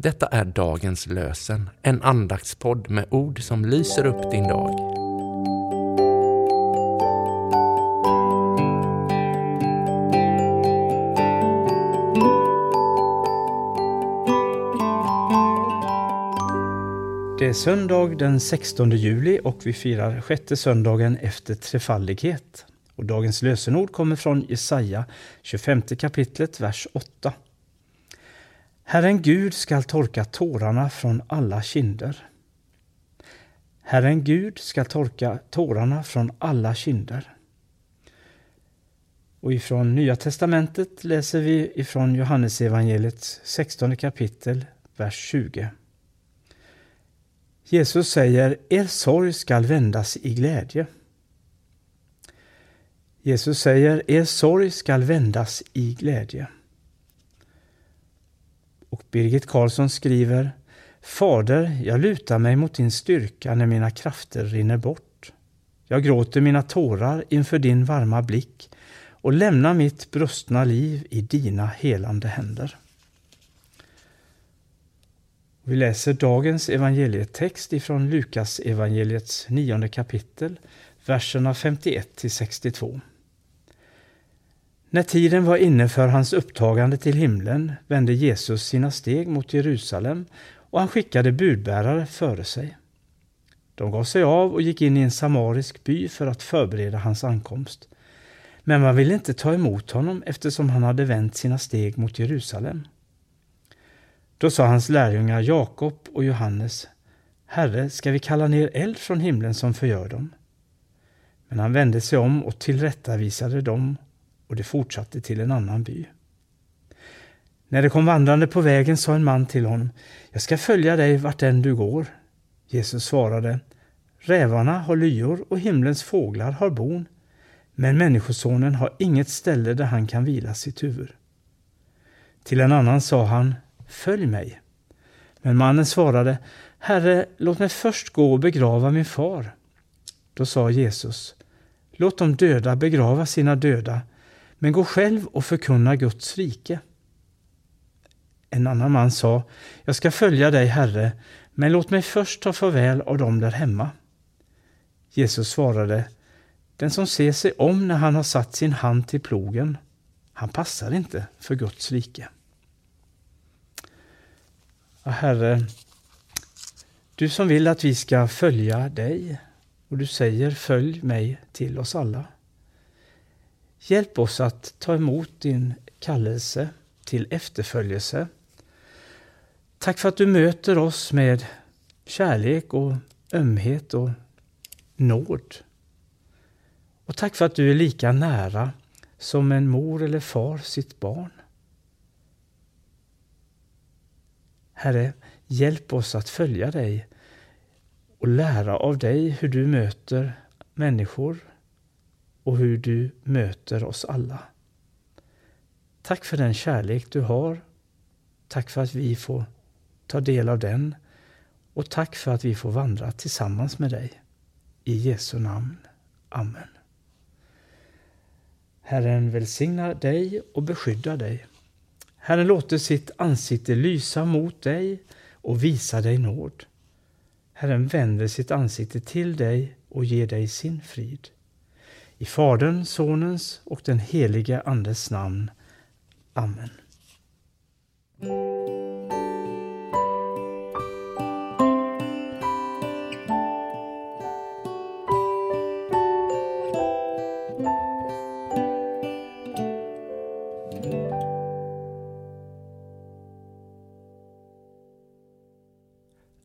Detta är dagens lösen, en andaktspodd med ord som lyser upp din dag. Det är söndag den 16 juli och vi firar sjätte söndagen efter trefaldighet. Och dagens lösenord kommer från Jesaja 25 kapitlet, vers 8. Herren Gud skall torka tårarna från alla kinder. Herren Gud skall torka tårarna från alla kinder. Och ifrån Nya testamentet läser vi ifrån Johannesevangeliets 16 kapitel, vers 20. Jesus säger, er sorg skall vändas i glädje. Jesus säger, er sorg skall vändas i glädje. Och Birgit Karlsson skriver, Fader, jag lutar mig mot din styrka när mina krafter rinner bort. Jag gråter mina tårar inför din varma blick och lämnar mitt brustna liv i dina helande händer. Vi läser dagens evangelietext ifrån Lukas evangeliets nionde kapitel, verserna 51 till 62. När tiden var inne för hans upptagande till himlen vände Jesus sina steg mot Jerusalem och han skickade budbärare före sig. De gav sig av och gick in i en samarisk by för att förbereda hans ankomst. Men man ville inte ta emot honom eftersom han hade vänt sina steg mot Jerusalem. Då sa hans lärjungar Jakob och Johannes Herre, ska vi kalla ner eld från himlen som förgör dem? Men han vände sig om och tillrättavisade dem och de fortsatte till en annan by. När de kom vandrande på vägen sa en man till honom Jag ska följa dig vart än du går. Jesus svarade Rävarna har lyor och himlens fåglar har bon, men Människosonen har inget ställe där han kan vila sitt huvud. Till en annan sa han Följ mig. Men mannen svarade Herre, låt mig först gå och begrava min far. Då sa Jesus Låt de döda begrava sina döda, men gå själv och förkunna Guds rike. En annan man sa, jag ska följa dig, Herre, men låt mig först ta farväl av dem där hemma. Jesus svarade, den som ser sig om när han har satt sin hand till plogen, han passar inte för Guds rike. Ja, Herre, du som vill att vi ska följa dig och du säger följ mig till oss alla. Hjälp oss att ta emot din kallelse till efterföljelse. Tack för att du möter oss med kärlek och ömhet och nåd. Och tack för att du är lika nära som en mor eller far sitt barn. Herre, hjälp oss att följa dig och lära av dig hur du möter människor och hur du möter oss alla. Tack för den kärlek du har. Tack för att vi får ta del av den och tack för att vi får vandra tillsammans med dig. I Jesu namn. Amen. Herren välsignar dig och beskyddar dig. Herren låter sitt ansikte lysa mot dig och visa dig nåd. Herren vänder sitt ansikte till dig och ger dig sin frid. I Faderns, Sonens och den helige Andes namn. Amen.